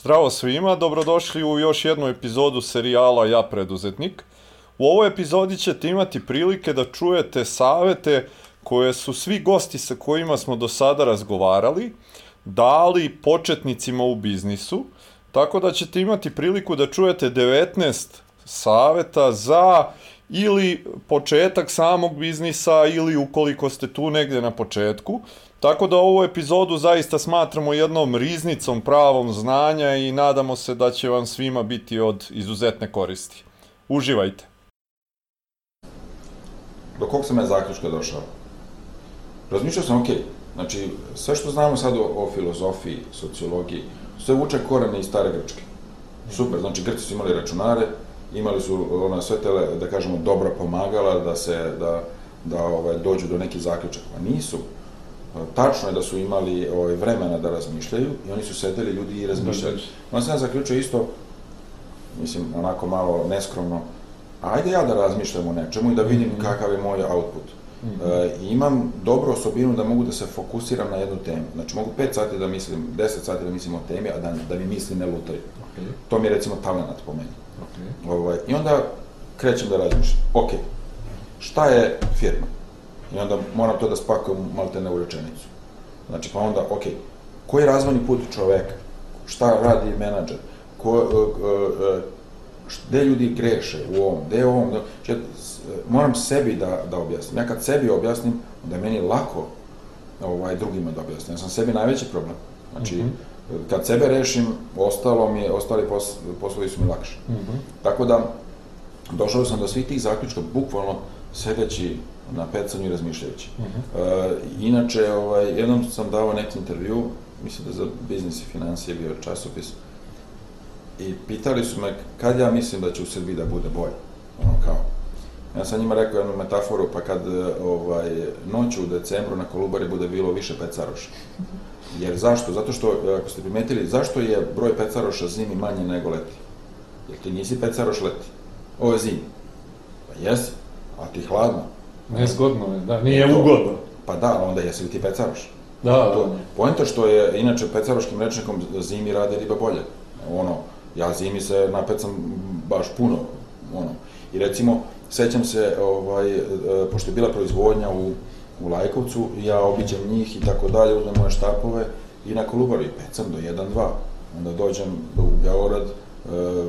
Zdravo svima, dobrodošli u još jednu epizodu serijala Ja preduzetnik. U ovoj epizodi ćete imati prilike da čujete savete koje su svi gosti sa kojima smo do sada razgovarali dali početnicima u biznisu, tako da ćete imati priliku da čujete 19 saveta za ili početak samog biznisa ili ukoliko ste tu negde na početku. Tako da ovu epizodu zaista smatramo jednom riznicom pravom znanja i nadamo se da će vam svima biti od izuzetne koristi. Uživajte! Do kog sam ja zaključka došao? Razmišljao sam, ok, znači, sve što znamo sad o, o filozofiji, sociologiji, sve vuče korene iz stare Grčke. Super, znači Grci su imali računare, imali su ona sve tele, da kažemo, dobra pomagala da se, da, da ovaj, dođu do nekih zaključaka. Pa nisu. Tačno je da su imali ovaj, vremena da razmišljaju i oni su sedeli ljudi i razmišljali. Onda sam ja zaključio isto, mislim, onako malo neskromno, ajde ja da razmišljam o nečemu i da vidim mm -hmm. kakav je moj output. Mm -hmm. e, imam dobru osobinu da mogu da se fokusiram na jednu temu. Znači, mogu 5 sati da mislim, 10 sati da mislim o temi, a da, da mi misli ne lutaju. Okay. To mi je recimo talenat po meni. Okay. Ovaj, I onda krećem da razmišljam. Ok, šta je firma? I onda moram to da spakujem malte ne u rečenicu. Znači, pa onda, ok, koji je razvojni put čoveka? Šta radi menadžer? Ko, uh, uh, gde ljudi greše u ovom, gde je ovom, znači, moram sebi da, da objasnim. Ja kad sebi objasnim, onda je meni lako ovaj, drugima da objasnim. Ja sam sebi najveći problem. Znači, mm -hmm. kad sebe rešim, ostalo mi je, ostali pos, poslovi su mi lakši. Mm -hmm. Tako da, došao sam do svih tih zaključka, bukvalno sedeći na pecanju i razmišljajući. Uh -huh. e, inače, ovaj, jednom sam dao neki intervju, mislim da za biznis i financije bio časopis, i pitali su me kad ja mislim da će u Srbiji da bude bolje. Ono kao, ja sam njima rekao jednu metaforu, pa kad ovaj, noću u decembru na Kolubari bude bilo više pecaroša. Jer zašto? Zato što, ako ste primetili, zašto je broj pecaroša zimi manje nego leti? Jer ti nisi pecaroš leti. Ovo je zimi. Pa jesi, a ti hladno. Nezgodno je, da, nije to, ugodno. Pa da, onda jesi li ti pecaroš? Da, da. To, poenta što je, inače, pecaroškim rečnikom zimi radi riba bolje. Ono, ja zimi se napecam baš puno, ono. I recimo, sećam se, ovaj, e, pošto je bila proizvodnja u, u Lajkovcu, ja obiđem njih i tako dalje, uzmem moje štapove i na Kolubari pecam do 1-2. Onda dođem u Beograd, e, e,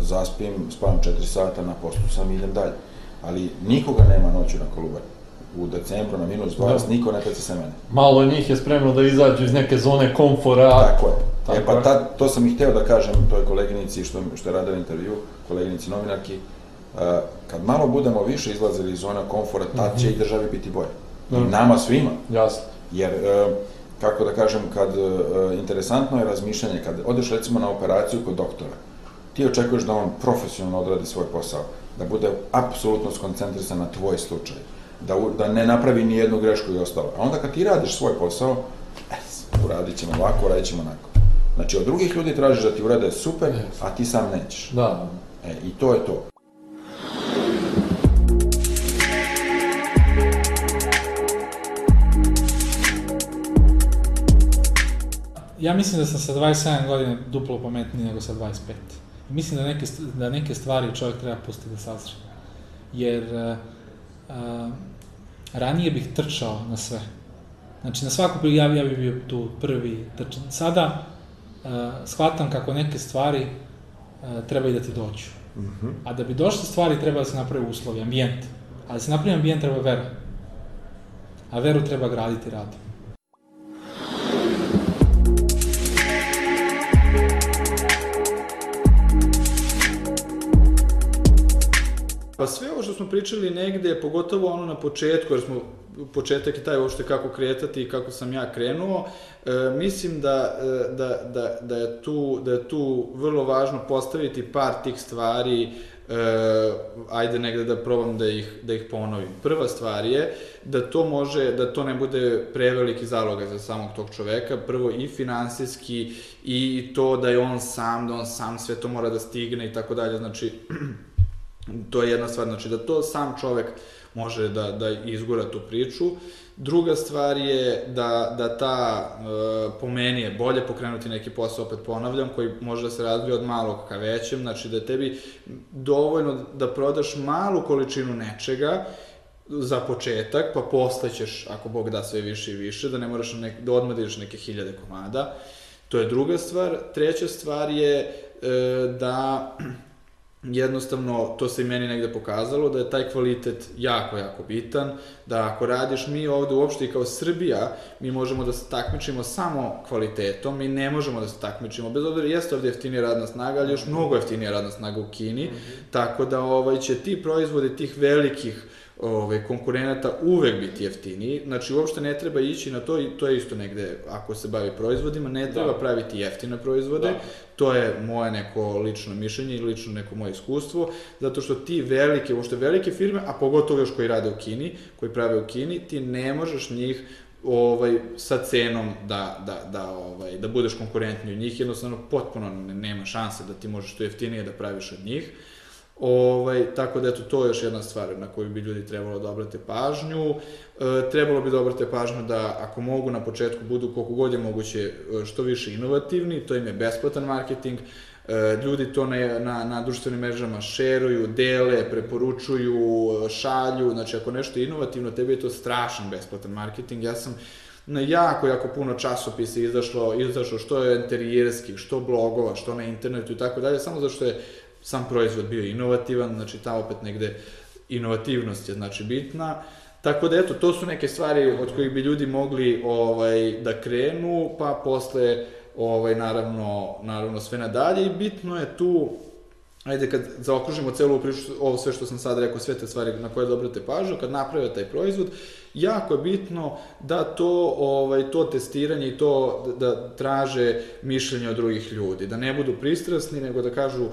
zaspim, spavam 4 sata, na poslu sam i idem dalje ali nikoga nema noću na Kolubari. U decembru na minus 20, da. niko ne peca se mene. Malo njih je spremno da izađu iz neke zone komfora. Tako je. Tako e pa ta, to sam i hteo da kažem toj koleginici što, što je radila intervju, koleginici novinarki, uh, kad malo budemo više izlazili iz zona komfora, tad mm -hmm. će i državi biti bolje. Mm -hmm. I nama svima. Jasno. Jer, uh, kako da kažem, kad uh, interesantno je razmišljanje, kad odeš recimo na operaciju kod doktora, ti očekuješ da on profesionalno odradi svoj posao da bude apsolutno skoncentrisan na tvoj slučaj, da, da ne napravi ni jednu grešku i ostalo. A onda kad ti radiš svoj posao, e, uradit ćemo ovako, uradit ćemo onako. Znači, od drugih ljudi tražiš da ti urade super, a ti sam nećeš. Da. E, i to je to. Ja mislim da sam sa 27 godina duplo pametniji nego sa 25 mislim da neke, da neke stvari čovjek treba pustiti da sazre. Jer uh, uh, ranije bih trčao na sve. Znači, na svaku ja, ja bih bio tu prvi trčan. Sada uh, shvatam kako neke stvari uh, treba i da ti dođu. Mm -hmm. A da bi došle stvari treba da se napravi uslovi, ambijent. A da se napravi ambijent treba vera. A veru treba graditi radom. Pa sve ovo što smo pričali negde, pogotovo ono na početku, jer smo, početak je taj uopšte kako kretati i kako sam ja krenuo, e, mislim da, e, da, da, da, je tu, da je tu vrlo važno postaviti par tih stvari, e, ajde negde da probam da ih, da ih ponovim. Prva stvar je da to može, da to ne bude preveliki zaloga za samog tog čoveka, prvo i finansijski i to da je on sam, da on sam sve to mora da stigne i tako dalje, znači To je jedna stvar, znači da to sam čovek može da, da izgura tu priču. Druga stvar je da, da ta, e, po meni je bolje pokrenuti neki posao, opet ponavljam, koji može da se razvije od malog ka većem, znači da tebi dovoljno da prodaš malu količinu nečega, za početak, pa posle ćeš, ako Bog da sve više i više, da ne moraš nek, da odmah da neke hiljade komada. To je druga stvar. Treća stvar je e, da jednostavno, to se i meni negde pokazalo, da je taj kvalitet jako, jako bitan, da ako radiš mi ovde uopšte i kao Srbija, mi možemo da se takmičimo samo kvalitetom, mi ne možemo da se takmičimo, bez obzira jeste ovde jeftinija radna snaga, ali još mnogo jeftinija radna snaga u Kini, mm -hmm. tako da ovaj, će ti proizvodi tih velikih ove, konkurenata uvek biti jeftiniji, znači uopšte ne treba ići na to i to je isto negde, ako se bavi proizvodima, ne treba da. praviti jeftine proizvode, da. To je moje neko lično mišljenje i lično neko moje iskustvo, zato što ti velike, uopšte velike firme, a pogotovo još koji rade u Kini, koji prave u Kini, ti ne možeš njih ovaj sa cenom da da da ovaj da budeš konkurentniji od njih jednostavno potpuno nema šanse da ti možeš to jeftinije da praviš od njih. Ovaj, tako da eto, to je još jedna stvar na koju bi ljudi trebalo da obrate pažnju. E, trebalo bi da obrate pažnju da ako mogu na početku budu koliko god je moguće e, što više inovativni, to im je besplatan marketing, e, ljudi to na, na, na društvenim mrežama šeruju, dele, preporučuju, šalju, znači ako nešto je inovativno, tebi je to strašan besplatan marketing. Ja sam na jako, jako puno časopisa izašlo, izašlo što je interijerskih, što blogova, što na internetu i tako dalje, samo zato što je sam proizvod bio inovativan, znači ta opet negde inovativnost je znači bitna. Tako da eto, to su neke stvari od kojih bi ljudi mogli ovaj da krenu, pa posle ovaj naravno naravno sve nadalje i bitno je tu ajde kad zaokružimo celu priču, ovo sve što sam sad rekao, sve te stvari na koje dobrate pažnju, kad naprave taj proizvod, jako je bitno da to ovaj to testiranje i to da, da traže mišljenje od drugih ljudi, da ne budu pristrasni, nego da kažu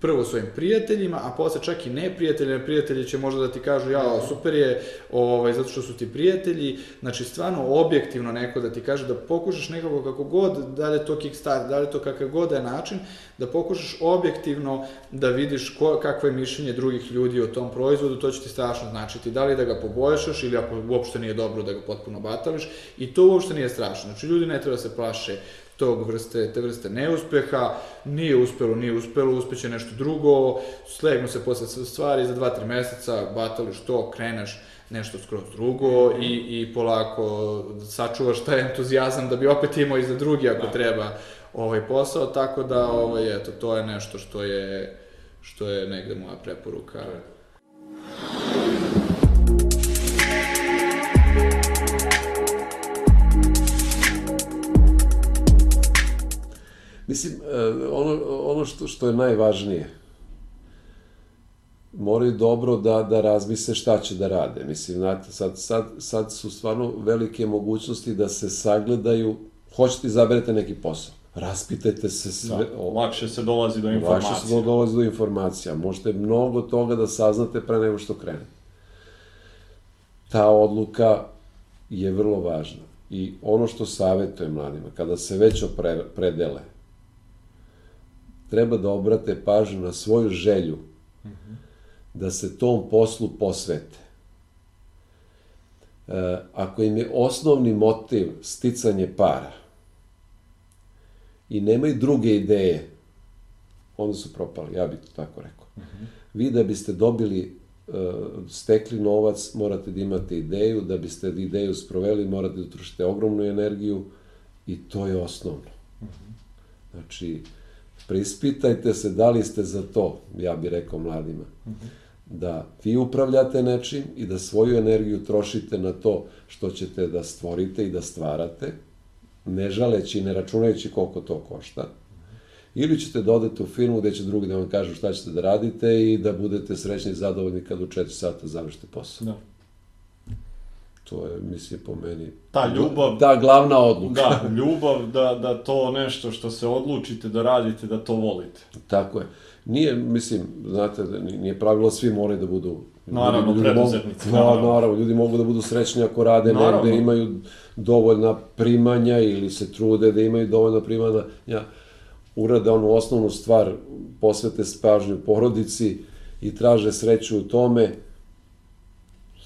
prvo svojim prijateljima, a posle čak i neprijatelji, prijatelji će možda da ti kažu ja super je, ovaj zato što su ti prijatelji, znači stvarno objektivno neko da ti kaže da pokušaš nekako kako god, da li je to kickstart, da li je to kakav god da je način, da pokušaš objektivno da vidiš ko, kakvo je mišljenje drugih ljudi o tom proizvodu, to će ti strašno značiti, da li da ga poboljšaš ili ako uopšte nije dobro da ga potpuno batališ i to uopšte nije strašno. Znači ljudi ne treba da se plaše tog vrste, te vrste neuspeha, nije uspelo, nije uspelo, uspeće nešto drugo, slegnu se posle stvari, za dva, tri meseca batališ to, kreneš nešto skroz drugo i, i polako sačuvaš taj entuzijazam da bi opet imao i za drugi ako da. treba ovaj posao, tako da ovaj, eto, to je nešto što je, što je negde moja preporuka. Mislim, e, ono, ono što, što je najvažnije, moraju dobro da, da razmise šta će da rade. Mislim, znate, sad, sad, sad su stvarno velike mogućnosti da se sagledaju, hoćete izaberete neki posao, raspitajte se sve. Da, lakše se dolazi do informacija. Lakše se dolazi do informacija. Možete mnogo toga da saznate pre nego što krenete. Ta odluka je vrlo važna. I ono što savjetujem mladima, kada se već opredele, treba da obrate pažnju na svoju želju da se tom poslu posvete. E, ako im je osnovni motiv sticanje para i nemaju druge ideje, onda su propali, ja bih to tako rekao. Uh -huh. Vi da biste dobili, e, stekli novac, morate da imate ideju, da biste ideju sproveli, morate da utrošite ogromnu energiju i to je osnovno. Uh -huh. Znači, preispitajte se da li ste za to, ja bih rekao mladima, da vi upravljate nečim i da svoju energiju trošite na to što ćete da stvorite i da stvarate, ne žaleći i ne računajući koliko to košta, ili ćete da odete u firmu gde će drugi da vam kažu šta ćete da radite i da budete srećni i zadovoljni kad u 4 sata završite posao. Da. To je, mislim, po meni... Ta ljubav... Ta glavna odluka. Da, ljubav da, da to nešto što se odlučite da radite, da to volite. Tako je. Nije, mislim, znate, da nije pravilo svi moraju da budu... Naravno, ljudi, preduzetnici. Mogu, naravno. naravno, ljudi mogu da budu srećni ako rade naravno. negde, imaju dovoljna primanja ili se trude da imaju dovoljna primanja, ja, urade onu osnovnu stvar, posvete spažnju porodici i traže sreću u tome,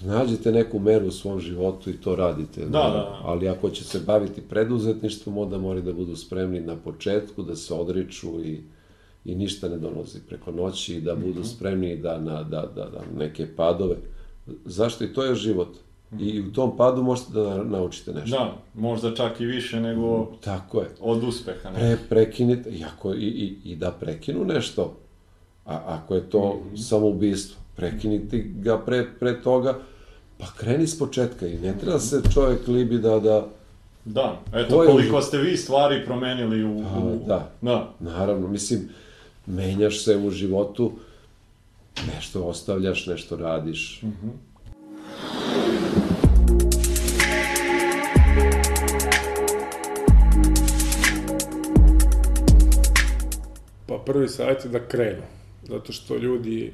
nađite neku meru u svom životu i to radite. Da, da, da. Ali ako će se baviti preduzetništvom, onda moraju da budu spremni na početku, da se odriču i, i ništa ne donosi preko noći i da budu Mhm. spremni da na da, da, da neke padove. Zašto? I to je život. I u tom padu možete da na- naučite nešto. Da, možda čak i više nego Tako je. od uspeha. Ne? Pre, prekinite, i, ako, i, i, i da prekinu nešto, a ako je to Mhm. samoubistvo, prekinite ga pre, pre toga, pa kreni s početka i ne treba se čovjek libi da, da, Da, To eto koliko ste vi stvari promenili u... U da. Da, naravno, mislim, menjaš se u životu, nešto ostavljaš, nešto radiš. Pa prvi savjet je da krenu. Zato što ljudi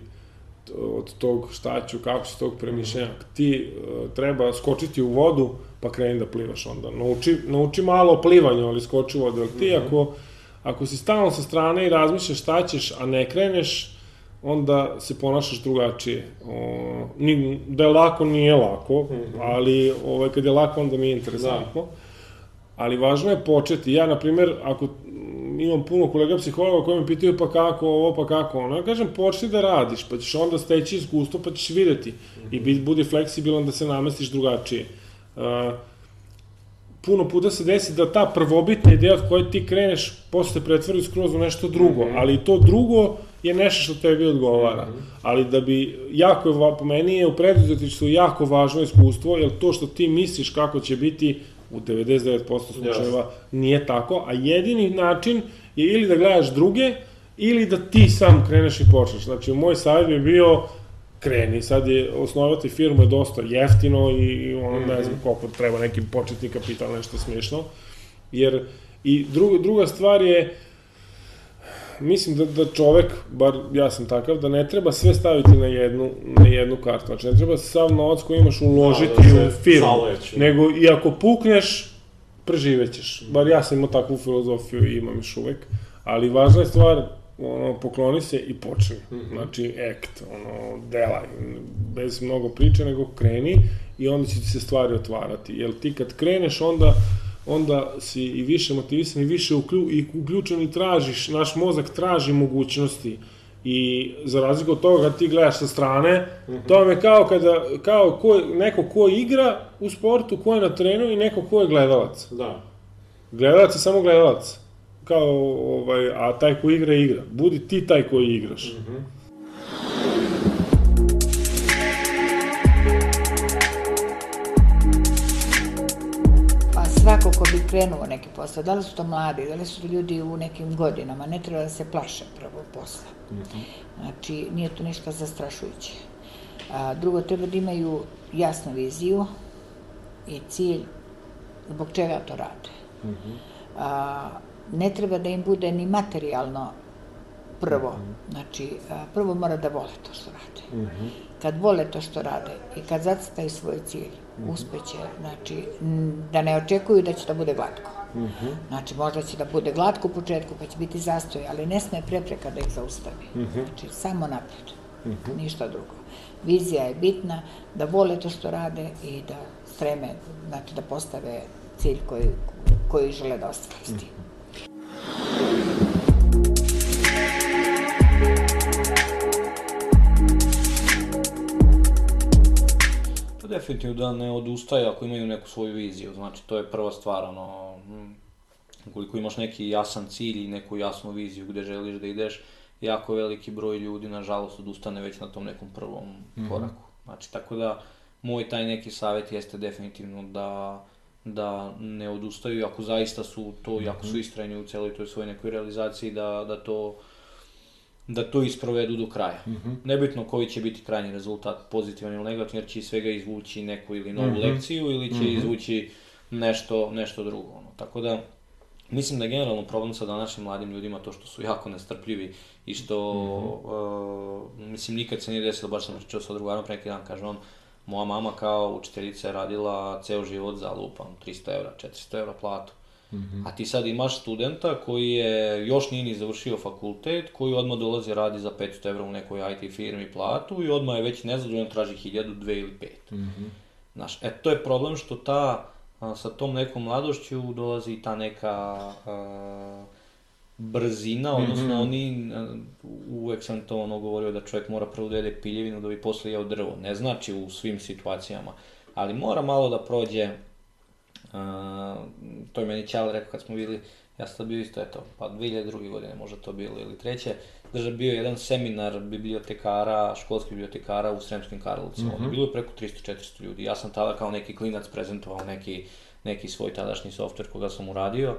od tog šta ću, kako ću, tog premišljenja, ti e, treba skočiti u vodu, pa kreni da plivaš onda. Nauči, nauči malo o plivanju, ali skoči u vodu. Ti ako, ako si stalno sa strane i razmišljaš šta ćeš, a ne kreneš, onda se ponašaš drugačije. O, ni, da je lako, nije lako, ali ovaj, kad je lako, onda mi je interesantno. Ali važno je početi. Ja, na primjer, ako mm, imam puno kolega psihologa koji me pitaju pa kako ovo, pa kako ono, ja kažem počni da radiš, pa ćeš onda steći iskustvo, pa ćeš videti. I bit, budi fleksibilan da se namestiš drugačije. Uh, puno puta se desi da ta prvobitna ideja od koje ti kreneš posle pretvori skroz u nešto drugo, ali to drugo je nešto što tebi odgovara. Ali da bi, jako je, po meni je u preduzetništvu jako važno iskustvo, jer to što ti misliš kako će biti u 99% slučajeva nije tako, a jedini način je ili da gledaš druge, ili da ti sam kreneš i počneš. Znači, moj savjet bi bio kreni, sad je osnovati firmu je dosta jeftino i, ono ne znam koliko treba neki početni kapital, nešto smiješno. Jer i druga, druga stvar je mislim da, da čovek, bar ja sam takav, da ne treba sve staviti na jednu, na jednu kartu. Znači, ne treba sav novac koji imaš uložiti Da, da u firmu. zaleći. Nego, i ako pukneš, preživećeš. Bar ja sam imao takvu filozofiju i imam još uvek. Ali važna je stvar, ono, pokloni se i počni. Znači, act, ono, delaj. Bez mnogo priče, nego kreni i onda će ti se stvari otvarati. Jer ti kad kreneš, onda onda si i više motivisan i više uklju, i uključen i tražiš, naš mozak traži mogućnosti i za razliku od toga kad ti gledaš sa strane, to vam je kao kada, kao ko, neko ko igra u sportu, ko je na terenu i neko ko je gledalac. Da. Gledalac je samo gledalac. Kao, ovaj, a taj ko igra, igra. Budi ti taj koji igraš. Pa svako ko bi krenuo neki posao, da li su to mladi, da li su to ljudi u nekim godinama, ne treba da se plaše prvo posla. Znači, nije to ništa zastrašujuće. A, drugo, treba da imaju jasnu viziju i cilj zbog čega to rade. A, ne treba da im bude ni materijalno prvo. Znači, a, prvo mora da vole to što rade. Kad vole to što rade i kad zacitaju svoj cilj, uspeće, znači, da ne očekuju da će to bude glatko. Znači, možda će da bude glatko u početku, pa će biti zastoj, ali ne sme prepreka da ih zaustavi. Znači, samo napred, ništa drugo. Vizija je bitna, da vole to što rade i da streme, znači da postave cilj koji, koji žele da ostvare s tim. Pa definitivno da ne odustaje ako imaju neku svoju viziju, znači to je prva stvar, ono, mm, ukoliko imaš neki jasan cilj i neku jasnu viziju gde želiš da ideš, jako veliki broj ljudi, nažalost, odustane već na tom nekom prvom koraku. Znači, tako da, moj taj neki savjet jeste definitivno da da ne odustaju, ako zaista su to, i ako su istrajni u celoj toj svojoj nekoj realizaciji, da, da to da to isprovedu do kraja. Nebitno koji će biti krajnji rezultat, pozitivan ili negativan, jer će iz svega izvući neku ili novu lekciju ili će izvući nešto, nešto drugo. Ono. Tako da, mislim da je generalno problem sa današnjim mladim ljudima to što su jako nestrpljivi i što, uh, mislim, nikad se nije desilo, baš sam pričao sa drugarom pre neki dan, kaže on, moja mama kao učiteljica je radila ceo život za lupam 300 evra, 400 evra platu. A ti sad imaš studenta koji je, još nije ni završio fakultet, koji odmah dolazi radi za 500 evra u nekoj IT firmi platu i odmah je već nezadovoljan, traži 1000, 2 ili 5. Znaš, e, to je problem što ta, a, sa tom nekom mladošću dolazi ta neka a, brzina, odnosno oni, a, uvek sam to ono govorio da čovjek mora prvo da jede piljevinu da bi posle jeo drvo. Ne znači u svim situacijama, ali mora malo da prođe, a, to je meni Ćale rekao kad smo bili, ja sam bio isto, eto, pa 2002. godine možda to bilo ili treće, drža bio jedan seminar bibliotekara, školskih bibliotekara u Sremskim Karlovcima. Mm Bilo je preko 300-400 ljudi. Ja sam tada kao neki klinac prezentovao neki, neki svoj tadašnji softver koga sam uradio.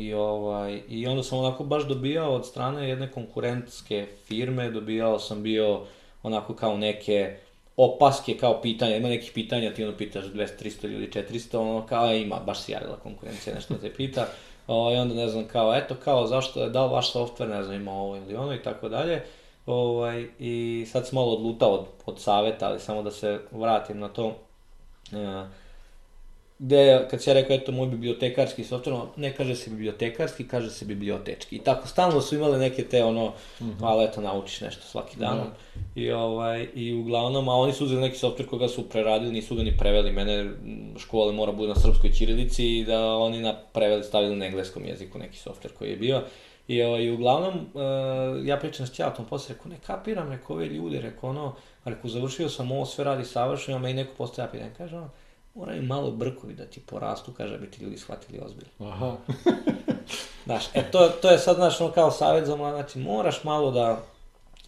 I, ovaj, I onda sam onako baš dobijao od strane jedne konkurentske firme, dobijao sam bio onako kao neke opaske kao pitanja, ima nekih pitanja, ti ono pitaš 200, 300 ljudi, 400, ono kao "E, ima, baš si javila konkurencija, nešto te pita, o, i onda ne znam kao, eto kao, zašto je, da li vaš softver, ne znam, ima ovo ili ono i tako dalje, ovaj, i sad sam malo odlutao od, od saveta, ali samo da se vratim na to, e, gde, kad si ja rekao, eto, moj bibliotekarski softver, ne kaže se bibliotekarski, kaže se bibliotečki. I tako, stalno su imale neke te, ono, ali eto, naučiš nešto svaki dan. I, ovaj, I uglavnom, a oni su uzeli neki softver koga su preradili, nisu ga ni preveli. Mene škole mora bude na srpskoj ćirilici i da oni na preveli stavili na engleskom jeziku neki softver koji je bio. I, ovaj, i uglavnom, uh, ja pričam s Ćatom, posle rekao, ne kapiram, rekao, ove ljude, rekao, ono, rekao, završio sam ovo, sve radi savršeno, a me i neko postaja pitanje, kaže, ono, moraju malo brkovi da ti porastu, kaže, da bi ti ljudi shvatili ozbiljno. Aha. Znaš, e to, to je sad, znaš, ono kao savjet za mlada, znači moraš malo da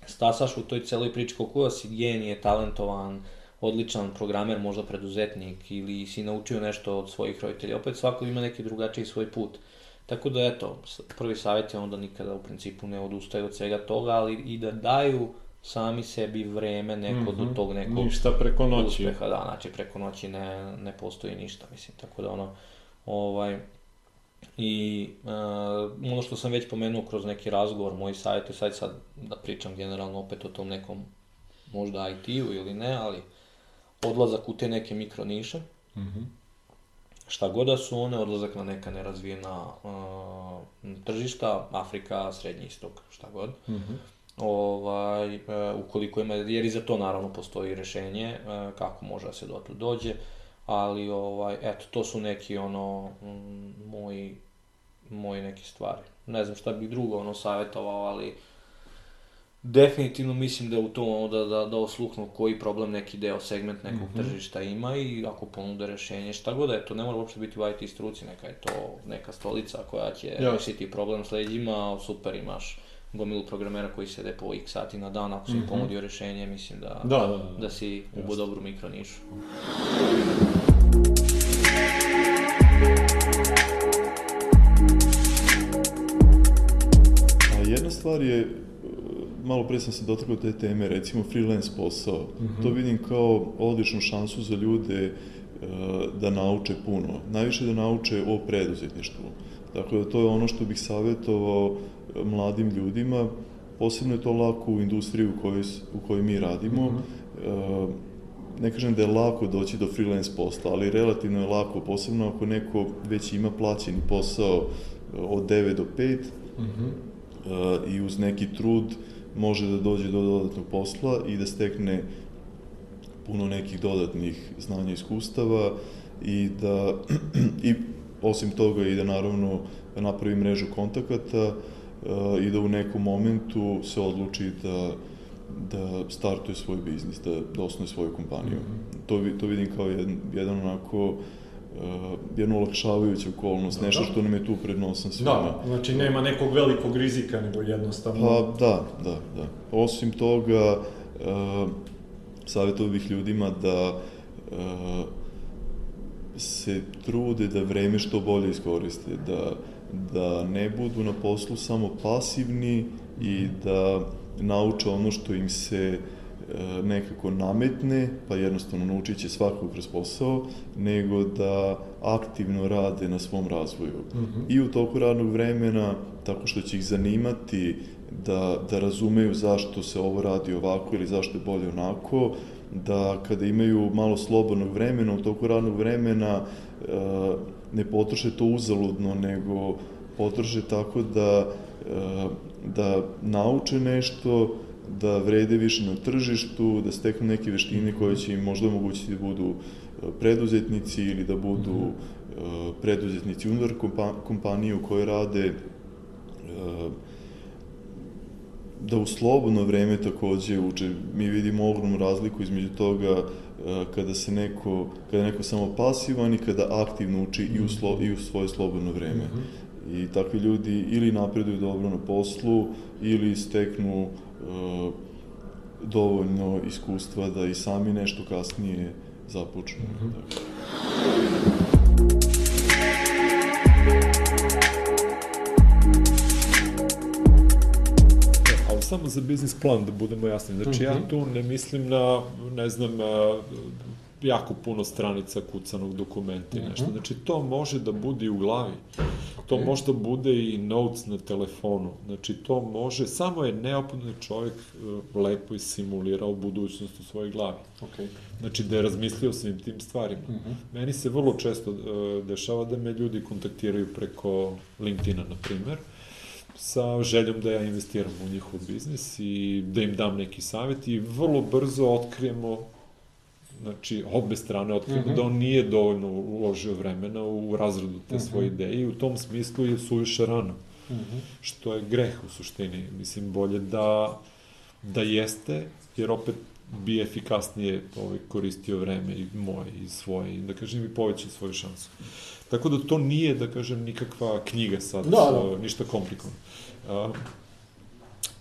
stasaš u toj celoj priči koliko da si genije, talentovan, odličan programer, možda preduzetnik ili si naučio nešto od svojih roditelja. Opet svako ima neki drugačiji svoj put. Tako da eto, prvi savjet je onda nikada u principu ne odustaju od svega toga, ali i da daju sami sebi vreme neko do tog nekog Ništa preko noći. uspeha, da, znači preko noći ne, ne postoji ništa, mislim, tako da ono, ovaj, i uh, ono što sam već pomenuo kroz neki razgovor, moji savjeti, sad sad da pričam generalno opet o tom nekom možda IT-u ili ne, ali odlazak u te neke mikro niše, šta god da su one, odlazak na neka nerazvijena uh, tržišta, Afrika, Srednji istok, šta god. Ovaj, e, ukoliko ima, jer i za to naravno postoji rešenje, e, kako može da se do tu dođe, ali ovaj, eto, to su neki ono, mm, moji, moji neke stvari. Ne znam šta bih drugo ono savjetovao, ali definitivno mislim da u tom ono da, da, da osluhnu koji problem neki deo, segment nekog tržišta ima i ako ponude rešenje, šta god da je to, ne mora uopšte biti u IT struci, neka je to neka stolica koja će Jasno. rešiti problem s leđima, super imaš gomilu programera koji sede po x sati na dan, ako si im ponudio rešenje, mislim da, Da, da, da. da si ubo dobru mikronišu. A jedna stvar je, e, malo pre sam se dotakao te teme, recimo freelance posao. To vidim kao odličnu šansu za ljude e, da nauče puno. Najviše da nauče o preduzetništvu. Dakle, to je ono što bih savjetovao e, mladim ljudima. Posebno je to lako u industriji u kojoj, u kojoj mi radimo. E, ne kažem da je lako doći do freelance posla, ali relativno je lako, posebno ako neko već ima plaćeni posao e, od 9 do 5, uh, i uz neki trud može da dođe do dodatnog posla i da stekne puno nekih dodatnih znanja i iskustava i da i osim toga i da naravno napravi mrežu kontakata uh, i da u nekom momentu se odluči da da startuje svoj biznis, da, da osnuje svoju kompaniju. to, vi- to vidim kao jedan, jedan onako uh, jednu olakšavajuću okolnost, nešto što nam je tu pred nosom svima. Da, znači nema nekog velikog rizika, nego jednostavno... Pa da, da, da. Osim toga, uh, savjetovao bih ljudima da uh, se trude da vreme što bolje iskoriste, da, da ne budu na poslu samo pasivni i da nauče ono što im se e, nekako nametne, pa jednostavno naučit će svakog kroz posao, nego da aktivno rade na svom razvoju. I u toku radnog vremena, tako što će ih zanimati da, da razumeju zašto se ovo radi ovako ili zašto je bolje onako, da kada imaju malo slobodnog vremena, u toku radnog vremena, e, ne potroše to uzaludno, nego potroše tako da, e, da nauče nešto, da vrede više na tržištu, da steknu neke veštine koje će im možda omogućiti da budu e, preduzetnici ili da budu e, preduzetnici unutar kompa kompanije u kojoj rade, da u slobodno vreme takođe uče. Mi vidimo ogromnu razliku između toga kada se neko, kada je neko samo pasivan i kada aktivno uči i u, slo, i u svoje slobodno vreme. Mm -hmm. I takvi ljudi ili napreduju dobro na poslu, ili steknu uh, dovoljno iskustva da i sami nešto kasnije započnu. Mm -hmm. Samo za biznis plan, da budemo jasni. Znači, mm -hmm. ja mhm. tu ne mislim na, ne znam, jako puno stranica kucanog dokumenta i mhm. nešto. Znači, to može da bude u glavi. To može da bude i notes na telefonu. Znači, to može, samo je neophodno da čovjek e, lepo simulirao budućnost u svojoj glavi. Okay. Znači, da je razmislio svim tim stvarima. Uh mhm. -huh. Meni se vrlo često uh, dešava da me ljudi kontaktiraju preko LinkedIna, na primer, sa željom da ja investiram u njihov biznis i da im dam neki savjet i vrlo brzo otkrijemo znači, obe strane otkrijemo mm -hmm. da on nije dovoljno uložio vremena u razradu te mm -hmm. svoje ideje i u tom smislu je suviše rano. Mm -hmm. Što je greh u suštini. Mislim, bolje da, da jeste, jer opet bi efikasnije ovaj, koristio vreme i moje i svoje i da kažem i poveća svoju šansu. Tako da to nije, da kažem, nikakva knjiga sad, da, da. ništa komplikovano. Uh,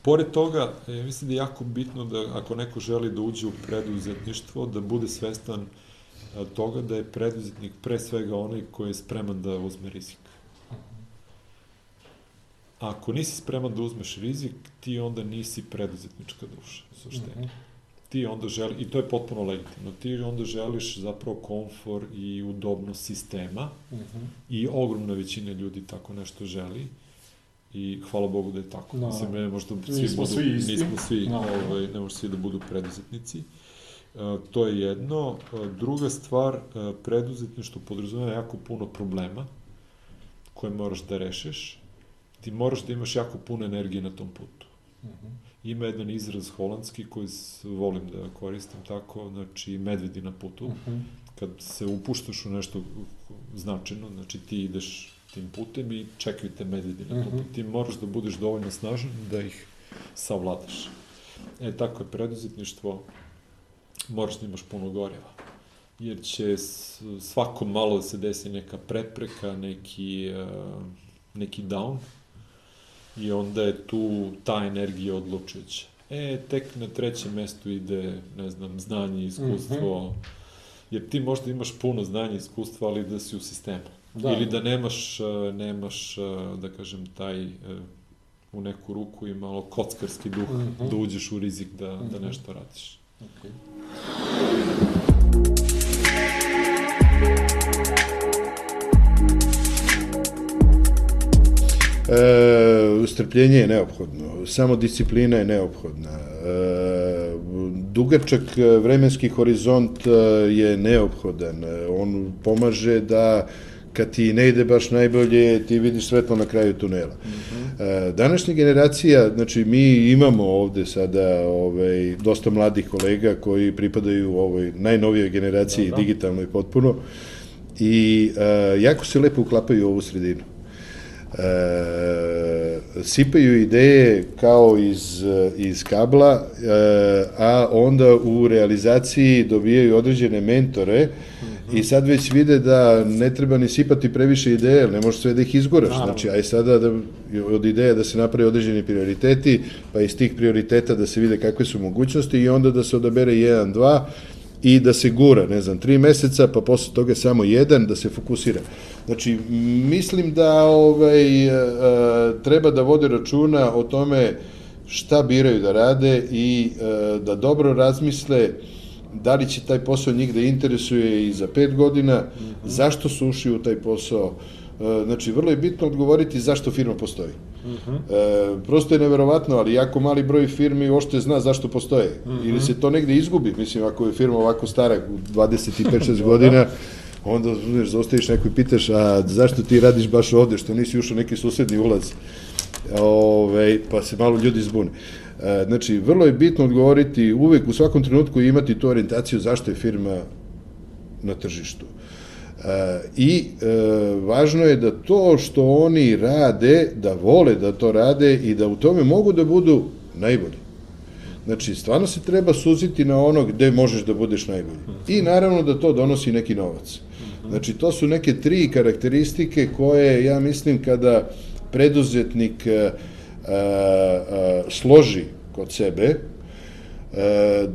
Pored toga, ja mislim da je jako bitno da ako neko želi da uđe u preduzetništvo, da bude svestan toga da je preduzetnik pre svega onaj koji je spreman da uzme rizik. Ako nisi spreman da uzmeš rizik, ti onda nisi preduzetnička duša, u suštini. Mm -hmm ti onda želi, i to je potpuno legitimno, ti onda želiš zapravo komfor i udobnost sistema uh mhm. -huh. i ogromna većina ljudi tako nešto želi i hvala Bogu da je tako. No. Mislim, ne možda svi nismo budu, svi isti. Nismo svi, no. ovaj, ne možda svi da budu preduzetnici. Uh, to je jedno. Uh, druga stvar, uh, preduzetništvo podrazumeva jako puno problema koje moraš da rešiš. Ti moraš da imaš jako puno energije na tom putu. Uh mhm. -huh ima jedan izraz holandski koji volim da koristim tako, znači medvedi na putu. Uh mhm. -huh. Kad se upuštaš u nešto značajno, znači ti ideš tim putem i čekaju te medvedi na putu. Uh -huh. Ti moraš da budeš dovoljno snažan da ih savladaš. E, tako je preduzetništvo, moraš da imaš puno goriva. Jer će svako malo da se desi neka prepreka, neki, uh, neki down, i onda je tu ta energija odlučujuća. E, tek na trećem mestu ide, ne znam, znanje, iskustvo, mm -hmm. jer ti možda imaš puno znanja i iskustva, ali da si u sistemu. Da. Ili da nemaš, e, nemaš, e, da kažem, taj e, u neku ruku i malo kockarski duh, mm -hmm. da uđeš u rizik da, mm -hmm. da mhm. nešto radiš. Okay. E, strpljenje je neophodno, samo disciplina je neophodna. E, dugačak vremenski horizont e, je neophodan. E, on pomaže da kad ti ne ide baš najbolje, ti vidiš svetlo na kraju tunela. Mm -hmm. Današnja generacija, znači mi imamo ovde sada ovaj, dosta mladih kolega koji pripadaju ovoj najnovijoj generaciji, da, da. digitalnoj potpuno, i uh, jako se lepo uklapaju u ovu sredinu e, sipaju ideje kao iz, iz kabla, e, a onda u realizaciji dobijaju određene mentore mm -hmm. i sad već vide da ne treba ni sipati previše ideje, ne može sve da ih izgoraš. Naravno. Znači, aj sada da, od ideja da se napravi određeni prioriteti, pa iz tih prioriteta da se vide kakve su mogućnosti i onda da se odabere jedan, dva i da se gura, ne znam, tri meseca, pa posle toga samo jedan, da se fokusira. Znači, mislim da ovaj, e, treba da vode računa o tome šta biraju da rade i e, da dobro razmisle da li će taj posao njih da interesuje i za pet godina, mm -hmm. zašto su ušli u taj posao, E, Znači, vrlo je bitno odgovoriti zašto firma postoji. E, prosto je neverovatno, ali jako mali broj firmi uopšte zna zašto postoje. Ili se to negde izgubi. Mislim, ako je firma ovako stara, u 25-6 godina, onda znaš, zostaviš neko i pitaš, a zašto ti radiš baš ovde, što nisi ušao neki susedni ulaz? Ove, pa se malo ljudi zbune. E, Znači, vrlo je bitno odgovoriti uvek u svakom trenutku i imati tu orijentaciju zašto je firma na tržištu. E, I e, važno je da to što oni rade, da vole da to rade i da u tome mogu da budu najbolji. Znači, stvarno se treba suziti na ono gde možeš da budeš najbolji. I naravno da to donosi neki novac. Znači, to su neke tri karakteristike koje, ja mislim, kada preduzetnik e, e, e, složi kod sebe, e,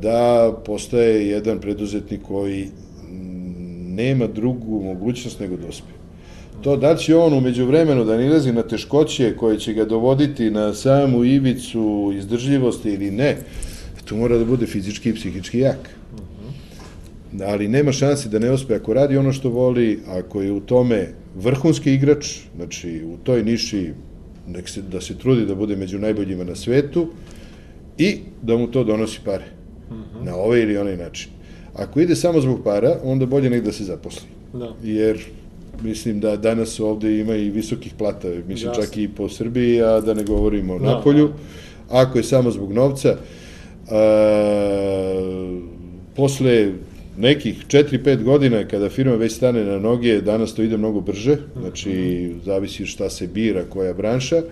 da postaje jedan preduzetnik koji nema drugu mogućnost nego da. To da će on umeđu vremenu da nilazi na teškoće koje će ga dovoditi na samu ivicu izdržljivosti ili ne, tu mora da bude fizički i psihički jak. Ali nema šanse da ne uspe ako radi ono što voli, ako je u tome vrhunski igrač, znači u toj niši nek se, da se trudi da bude među najboljima na svetu i da mu to donosi pare. Na ovaj ili onaj način. Ako ide samo zbog para, onda bolje nek da se zaposli. Da. Jer mislim da danas ovde ima i visokih plata, mislim Jasno. čak i po Srbiji, a da ne govorimo o Da, Napolju. Ako je samo zbog novca, a, posle nekih 4-5 godina kada firma već stane na noge, danas to ide mnogo brže, znači zavisi šta se bira, koja branša,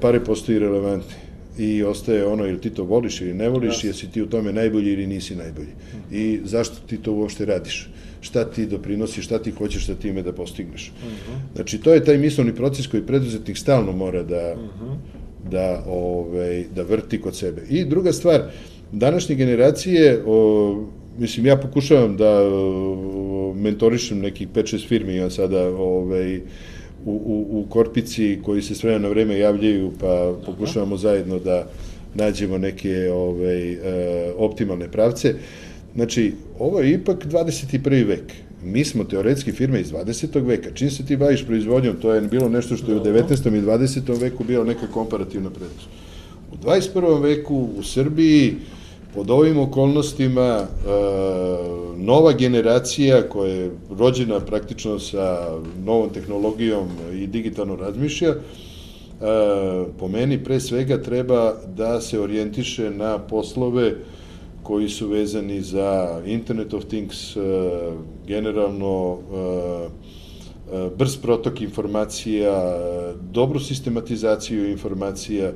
pare postoji relevantne i ostaje ono ili ti to voliš ili ne voliš, jesi ti u tome najbolji ili nisi najbolji. I zašto ti to uopšte radiš? Šta ti doprinosiš, šta ti hoćeš sa time da postigneš? Znači, to je taj mislovni proces koji preduzetnik stalno mora da, da, ovaj, da vrti kod sebe. I druga stvar, današnje generacije, o, mislim, ja pokušavam da o, mentorišem nekih 5-6 firmi, ja sada ovaj, u, u, u Korpici koji se s vremena na vreme javljaju, pa pokušavamo zajedno da nađemo neke ovaj, e, optimalne pravce. Znači, ovo je ipak 21. vek. Mi smo teoretski firme iz 20. veka. Čim se ti baviš proizvodnjom, to je bilo nešto što je u 19. i 20. veku bilo neka komparativna prednost. U 21. veku u Srbiji pod ovim okolnostima e, nova generacija koja je rođena praktično sa novom tehnologijom i digitalno razmišlja, e, po meni pre svega treba da se orijentiše na poslove koji su vezani za Internet of Things, e, generalno brz protok informacija, e, dobru sistematizaciju informacija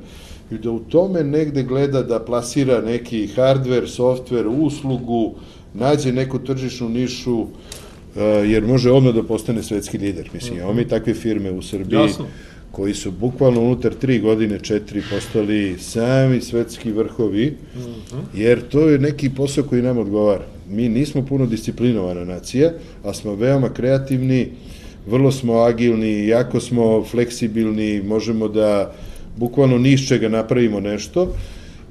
i da u tome negde gleda da plasira neki hardware, software, uslugu, nađe neku tržišnu nišu, e, jer može odmah da postane svetski lider. Mislim, imamo mi takve firme u Srbiji Jasno. koji su bukvalno unutar tri godine, četiri, postali sami svetski vrhovi, jer to je neki posao koji nam odgovara. Mi nismo puno disciplinovana nacija, a smo veoma kreativni, vrlo smo agilni, jako smo fleksibilni, možemo da bukvalno ni iz čega napravimo nešto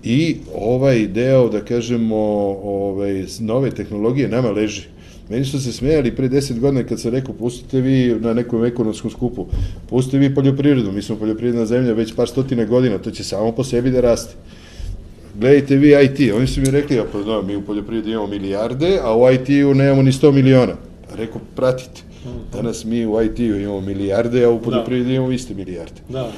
i ovaj deo, da kažemo, ovaj, nove tehnologije nama leži. Meni su se smejali pre 10 godina kad sam rekao pustite vi na nekom ekonomskom skupu, pustite vi poljoprivredu, mi smo poljoprivredna zemlja već par stotina godina, to će samo po sebi da raste. Gledajte vi IT, oni su mi rekli, a pa da, mi u poljoprivredi imamo milijarde, a u IT-u nemamo ni 100 miliona. Rekao, pratite. Danas mi u IT-u imamo milijarde, a u poljoprivredi imamo iste milijarde. Da.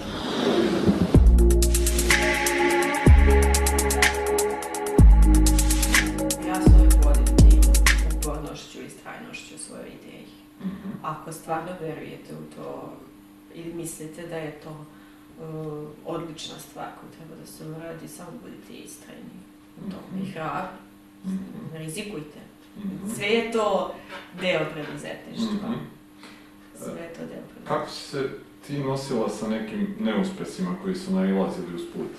Ideji. Ako stvarno verujete u to ili mislite da je to uh, odlična stvar koju treba da se uradi, samo budite istrajni u tome i hrabri. Rizikujte. Sve je to deo preduzetništva. Sve je to deo preduzetništva. Kako si se ti nosila sa nekim neuspesima koji su nailazili uz put?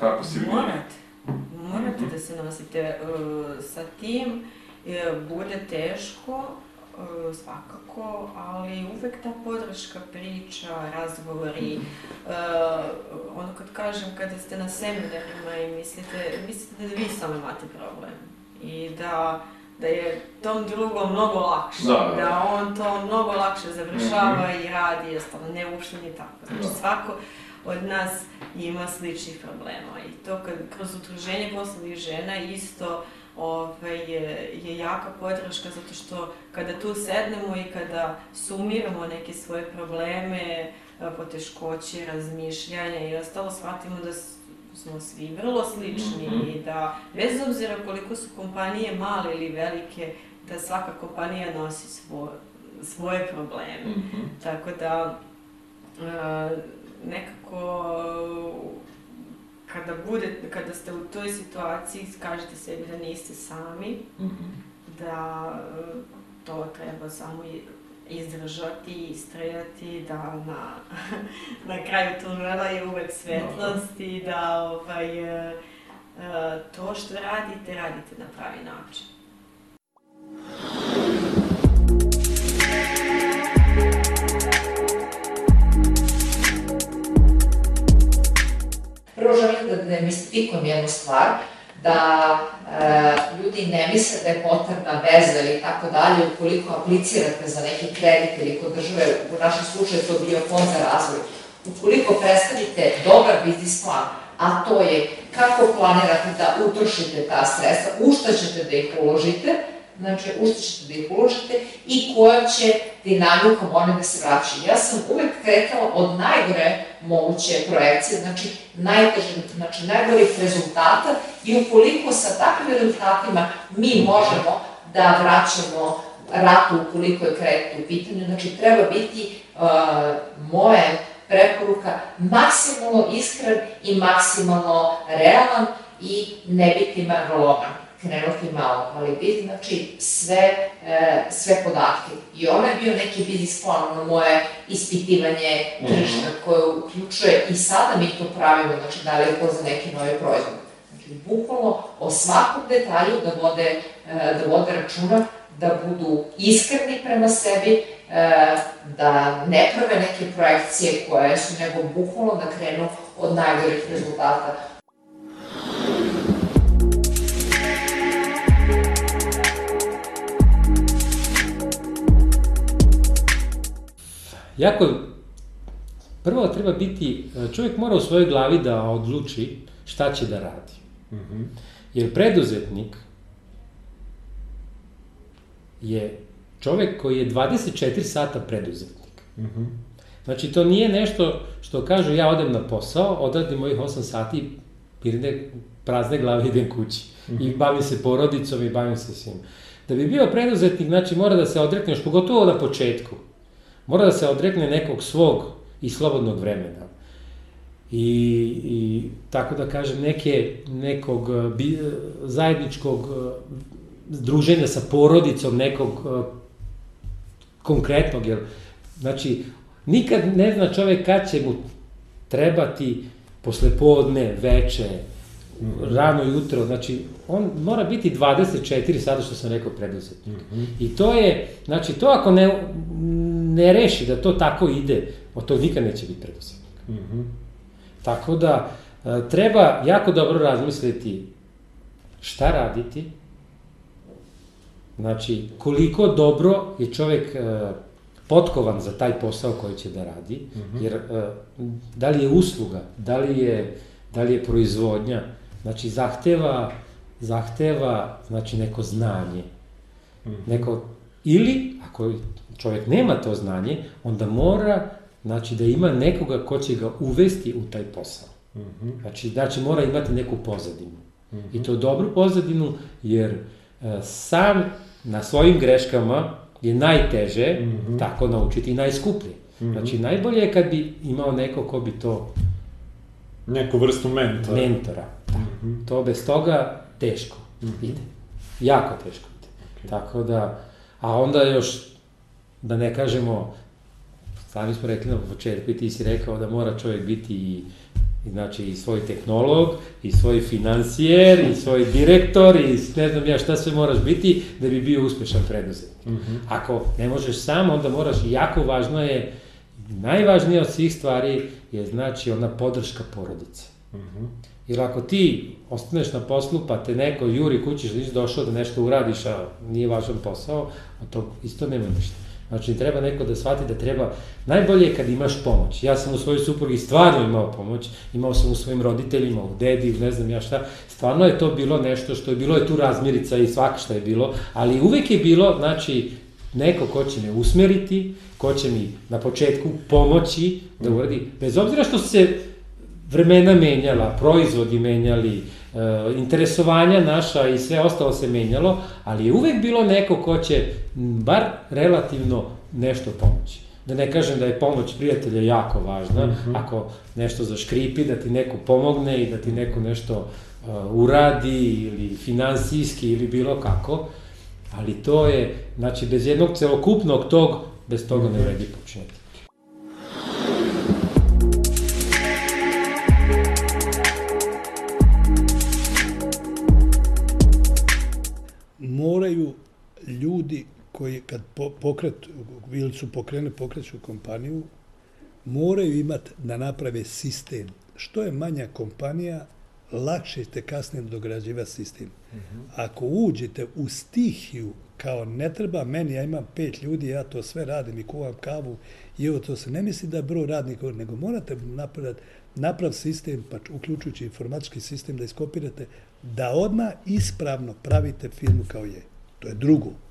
Kako si vidjela? Morate. Morate da se nosite uh, sa tim. E, bude teško, uh, svakako, ali uvek ta podrška, priča, razgovori, uh, ono kad kažem, kada ste na seminarima i mislite, mislite da vi samo imate problem i da da je tom drugom mnogo lakše, Da, da, da. on to mnogo lakše završava i radi i ostalo, ne uopšte ni tako. Znači Da. svako od nas ima sličnih problema i to kad, kroz udruženje poslovnih žena isto ovaj, je, je jaka podrška zato što kada tu sednemo i kada sumiramo neke svoje probleme, e, poteškoće, razmišljanja i ostalo, shvatimo da smo svi vrlo slični i da bez obzira koliko su kompanije male ili velike, da svaka kompanija nosi svo, svoje probleme. Tako da e, nekako kada budete, kada ste u toj situaciji, kažete sebi da niste sami, da e, to treba samo izdržati, istrajati, da na, na kraju tunela je uvek svetlost i da ovaj, e, e, to što radite, radite na pravi način. Prvo želim da demistifikujem jednu stvar, da ljudi ne misle da je potrebna veza ili tako dalje ukoliko aplicirate za neki kredit ili kod države, u našem slučaju to bio fond za razvoj. Ukoliko predstavite dobar biznis plan, a to je kako planirate da utrošite ta sredstva, u šta ćete da ih uložite, znači u šta ćete da ih uložite i kojom će dinamikom one da se vraćaju. Ja sam uvek kretala od najgore moguće projekcije, znači najteže, znači najgorih rezultata i ukoliko sa takvim rezultatima mi možemo da vraćamo ratu ukoliko je kredit u pitanju, znači treba biti uh, moje preporuka maksimalno iskren i maksimalno realan i ne biti margoloman krenuti malo, ali biti, znači, sve, e, sve podatke. I ovo je bio neki biznis plan, ono moje ispitivanje tržišta koje uključuje i sada mi to pravimo, znači, da li je to za neki novi proizvod. Znači, bukvalno o svakom detalju da vode, e, da vode računa, da budu iskreni prema sebi, e, da ne prave neke projekcije koje su, nego bukvalno da krenu od najgorih rezultata. Jako, prvo treba biti, čovjek mora u svojoj glavi da odluči šta će da radi. Jer preduzetnik je čovjek koji je 24 sata preduzetnik. Znači, to nije nešto što kažu ja odem na posao, odradim mojih 8 sati, pirne prazne glave idem kući. I bavim se porodicom i bavim se svim. Da bi bio preduzetnik, znači mora da se odrekne, još pogotovo na početku, mora da se odrekne nekog svog i slobodnog vremena. I, i tako da kažem, neke, nekog eh, bi, eh, zajedničkog eh, druženja sa porodicom, nekog konkretnog, jer, znači, nikad ne zna čovek kad će mu trebati posle podne, veče, rano jutro, znači, on mora biti 24 sada što sam rekao preduzetnik. I to je, znači, to ako ne, ne reši da to tako ide, od tog nikad neće biti preduzetnik. Tako da, e, treba jako dobro razmisliti šta raditi, znači, koliko dobro je čovek e, potkovan za taj posao koji će da radi, jer e, da li je usluga, da li je, da li je proizvodnja, znači zahteva, zahteva znači neko znanje, neko, ili ako čovjek nema to znanje, onda mora znači da ima nekoga ko će ga uvesti u taj posao. Znači, znači mora imati neku pozadinu. I to dobru pozadinu, jer e, sam na svojim greškama je najteže tako naučiti i najskuplje. Znači, najbolje je kad bi imao neko ko bi to Neku vrstu mentora. mentora. Da. To bez toga teško ide. Jako teško ide. Tako da, a onda još, da ne kažemo, sami smo rekli na početku i ti si rekao da mora čovjek biti i znači i svoj tehnolog, i svoj financijer, i svoj direktor, i ne znam ja šta sve moraš biti da bi bio uspešan preduzetnik. Ako ne možeš sam, onda moraš, jako važno je, najvažnije od svih stvari je znači ona podrška porodice. Jer ako ti ostaneš na poslu, pa te neko juri kući što nisi došao da nešto uradiš, a nije važan posao, a to isto nema ništa. Znači, treba neko da shvati da treba, najbolje je kad imaš pomoć. Ja sam u svojoj suprugi stvarno imao pomoć, imao sam u svojim roditeljima, u dedi, ne znam ja šta, stvarno je to bilo nešto što je bilo je tu razmirica i svaka šta je bilo, ali uvek je bilo, znači, neko ko će me usmeriti, ko će mi na početku pomoći da uradi, bez obzira što se vremena menjala, proizvodi menjali, e, interesovanja naša i sve ostalo se menjalo, ali je uvek bilo neko ko će bar relativno nešto pomoći. Da ne kažem da je pomoć prijatelja jako važna, mm -hmm. ako nešto zaškripi, da ti neko pomogne i da ti neko nešto uh, uradi ili finansijski ili bilo kako, ali to je, znači, bez jednog celokupnog tog, bez toga ne vredi počinjati. Koji kad po, pokret, ili su pokrene pokreću kompaniju, moraju imati da naprave sistem. Što je manja kompanija, lakše ćete kasnije dograđivati sistem. Uh -huh. Ako uđete u stihiju, kao ne treba meni, ja imam pet ljudi, ja to sve radim i kuvam kavu, i evo to se ne misli da je broj radnika, nego morate napraviti naprav sistem, pa uključujući informatički sistem, da iskopirate, da odmah ispravno pravite firmu kao je. To je drugo.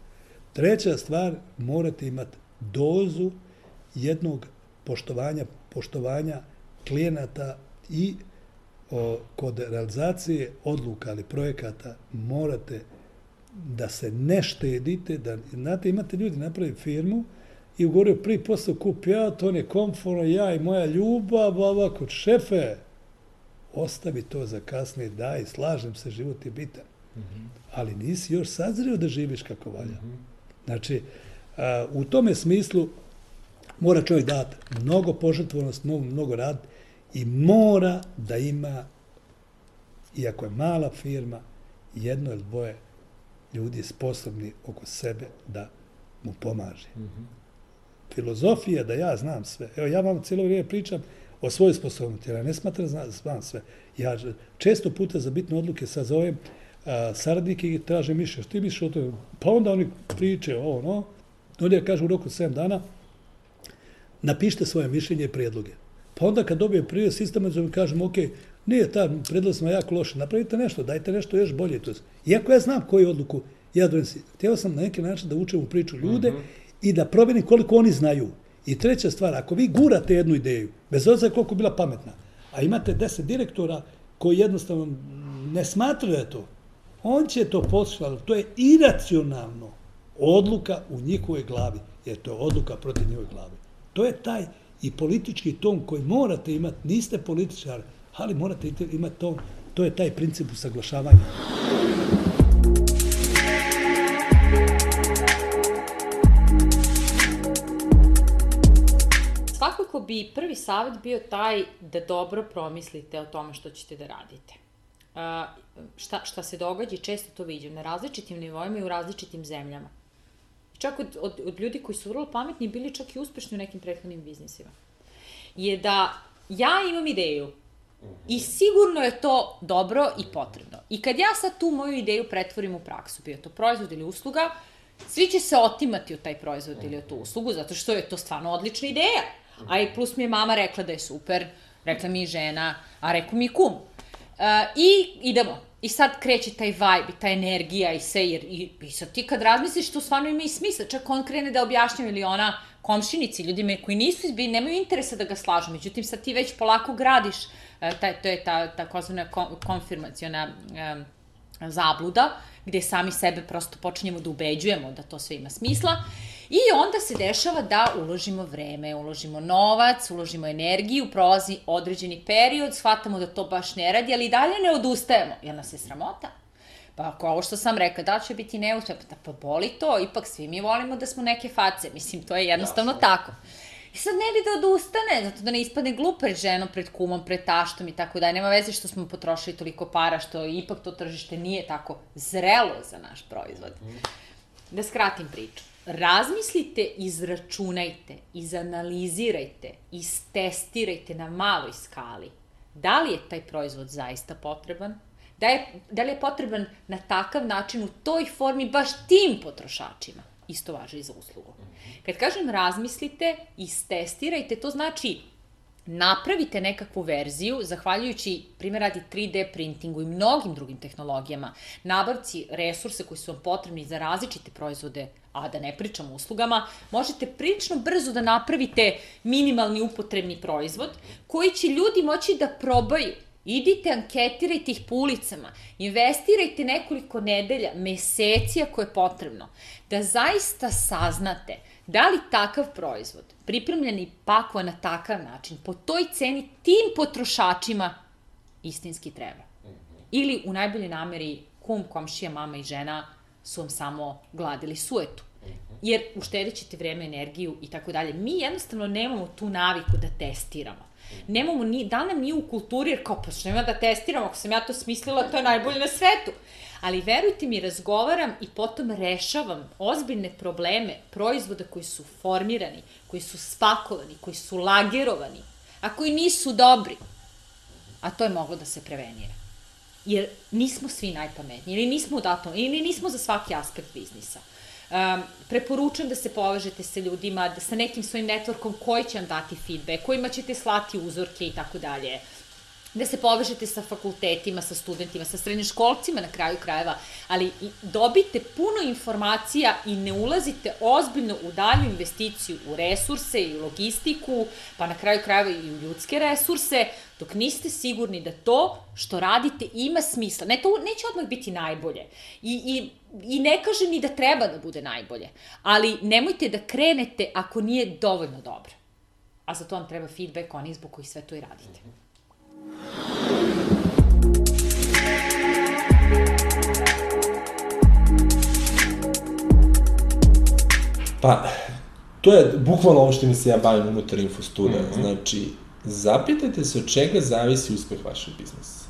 Treća stvar, morate imati dozu jednog poštovanja, poštovanja klijenata i o, kod realizacije odluka ali projekata morate da se ne štedite, da, znate, imate ljudi napravi firmu i ugovorio prvi posao kup ja, to ne komforno, ja i moja ljubav, ovako, šefe, ostavi to za kasnije, daj, slažem se, život je bitan. Mm -hmm. Ali nisi još sazrio da živiš kako valja. Mm -hmm. Znači, a, u tome smislu mora čovjek dati mnogo požrtvonost, mnogo, mnogo rad i mora da ima, iako je mala firma, jedno ili dvoje ljudi sposobni oko sebe da mu pomaže. Mm -hmm. Filozofija da ja znam sve. Evo, ja vam cijelo vrijeme pričam o svojoj sposobnosti, jer ja ne smatram da znam sve. Ja često puta za bitne odluke sazovem a, saradnike i traže mišlje. Što ti misliš o tome? Pa onda oni priče ovo, no. Onda ja kažu u roku 7 dana, napišite svoje mišljenje i prijedloge. Pa onda kad dobijem prije sistematizam, kažem, ok, nije ta predlog smo jako loše, napravite nešto, dajte nešto još bolje. To Iako ja znam koju odluku ja donesim, htio sam na neki način da učem u priču ljude uh -huh. i da proverim koliko oni znaju. I treća stvar, ako vi gurate jednu ideju, bez obzira koliko bila pametna, a imate deset direktora koji jednostavno ne smatraju da je to, on će to poslušati, to je iracionalno odluka u njihovoj glavi, jer to je odluka protiv njihove glavi. To je taj i politički ton koji morate imati, niste političar, ali morate imati ton, to je taj princip usaglašavanja. Svakako bi prvi savjet bio taj da dobro promislite o tome što ćete da radite. Šta, šta se događa i često to vidim na različitim nivoima i u različitim zemljama. Čak od, od, od ljudi koji su vrlo pametni bili čak i uspešni u nekim prethodnim biznisima. Je da ja imam ideju i sigurno je to dobro i potrebno. I kad ja sad tu moju ideju pretvorim u praksu, bio to proizvod ili usluga, svi će se otimati od taj proizvod ili od tu uslugu, zato što je to stvarno odlična ideja. A i plus mi je mama rekla da je super, rekla mi i žena, a rekao mi i kum. Uh, I idemo. I sad kreće taj vibe ta energija i sve, jer i, i sad ti kad razmisliš, to stvarno ima i smisla. Čak on krene da objašnjava ili ona komšinici, ljudima koji nisu izbili, nemaju interesa da ga slažu. Međutim, sad ti već polako gradiš, uh, taj, to je ta takozvana konfirmacijona um, zabluda, gde sami sebe prosto počinjemo da ubeđujemo da to sve ima smisla. I onda se dešava da uložimo vreme, uložimo novac, uložimo energiju, prolazi određeni period, shvatamo da to baš ne radi, ali i dalje ne odustajemo, jer nas je sramota. Pa ako ovo što sam rekla, da će biti neuspeh, pa, pa boli to, ipak svi mi volimo da smo neke face, mislim, to je jednostavno Jasno. tako. I sad ne bi da odustane, zato da ne ispadne glup pred ženom, pred kumom, pred taštom i tako da nema veze što smo potrošili toliko para, što ipak to tržište nije tako zrelo za naš proizvod. Da skratim priču razmislite, izračunajte, izanalizirajte, istestirajte na maloj skali da li je taj proizvod zaista potreban, da, je, da li je potreban na takav način u toj formi baš tim potrošačima. Isto važe i za uslugu. Kad kažem razmislite, istestirajte, to znači napravite nekakvu verziju, zahvaljujući, primjer radi 3D printingu i mnogim drugim tehnologijama, nabavci resurse koji su vam potrebni za različite proizvode, a da ne pričamo o uslugama, možete prilično brzo da napravite minimalni upotrebni proizvod koji će ljudi moći da probaju Idite, anketirajte ih po ulicama, investirajte nekoliko nedelja, meseci ako je potrebno, da zaista saznate da li takav proizvod, pripremljen i pakovan na takav način, po toj ceni tim potrošačima istinski treba. Ili u najboljoj nameri kum, komšija, mama i žena su vam samo gladili suetu. Jer uštedit ćete vreme, energiju i tako dalje. Mi jednostavno nemamo tu naviku da testiramo. Nemamo ni, da nam nije u kulturi, jer kao, pa što nema da testiramo, ako sam ja to smislila, to je najbolje na svetu. Ali verujte mi, razgovaram i potom rešavam ozbiljne probleme proizvoda koji su formirani, koji su spakovani, koji su lagerovani, a koji nisu dobri. A to je moglo da se prevenira. Jer nismo svi najpametniji, ili nismo u datom, ili nismo za svaki aspekt biznisa. Um, preporučujem da se povežete sa ljudima, da sa nekim svojim networkom koji će vam dati feedback, kojima ćete slati uzorke i tako dalje. Da se povežete sa fakultetima, sa studentima, sa srednjoškolcima na kraju krajeva, ali dobite puno informacija i ne ulazite ozbiljno u dalju investiciju u resurse i logistiku, pa na kraju krajeva i u ljudske resurse, dok niste sigurni da to što radite ima smisla. Ne, to neće odmah biti najbolje. I, i, i ne kažem ni da treba da bude najbolje, ali nemojte da krenete ako nije dovoljno dobro. A za to vam treba feedback onih zbog kojih sve to i radite. Pa, to je bukvalno ovo što mi se ja bavim unutar infostuda. Mm -hmm. Znači, zapitajte se od čega zavisi uspeh vašeg biznisa.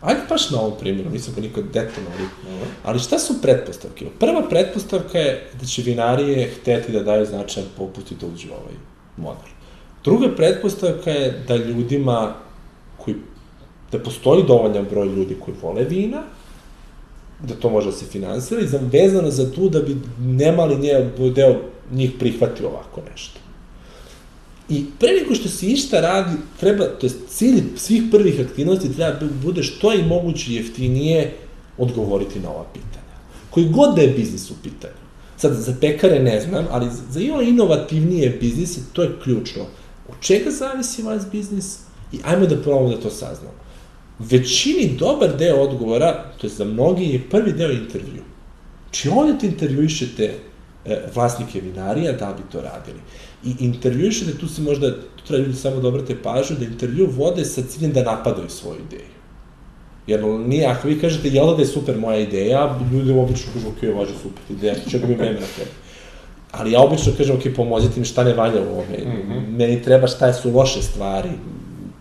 Ajde baš na ovom primjeru, nisam ga nikad detaljno, ali, ali šta su pretpostavke? Prva pretpostavka je da će vinarije hteti da daju značajan poput i da uđu ovaj model. Druga pretpostavka je da ljudima koji, da postoji dovoljan broj ljudi koji vole vina, da to može da se finansira i vezano za tu da bi nemali nje, deo njih prihvatio ovako nešto. I pre nego što se išta radi, treba, to je cilj svih prvih aktivnosti treba bude što je moguće jeftinije odgovoriti na ova pitanja. Koji god da je biznis u pitanju. Sad, za pekare ne znam, ali za ima inovativnije biznise, to je ključno. Od čega zavisi vaš biznis i ajmo da probamo da to saznamo većini dobar deo odgovora, to je za mnogi, je prvi deo intervju. Či znači, ovdje intervjuišete e, vlasnike vinarija da bi to radili. I intervjuišete, tu se možda, tu treba ljudi samo da obrate pažnju, da intervju vode sa ciljem da napadaju svoju ideju. Jer nije, ako vi kažete, jel da je super moja ideja, ljudi obično kažu, ok, važa super ideja, čega bi mene na tebi. Ali ja obično kažem, ok, pomozite mi šta ne valja u ovome, mm -hmm. meni treba šta su loše stvari,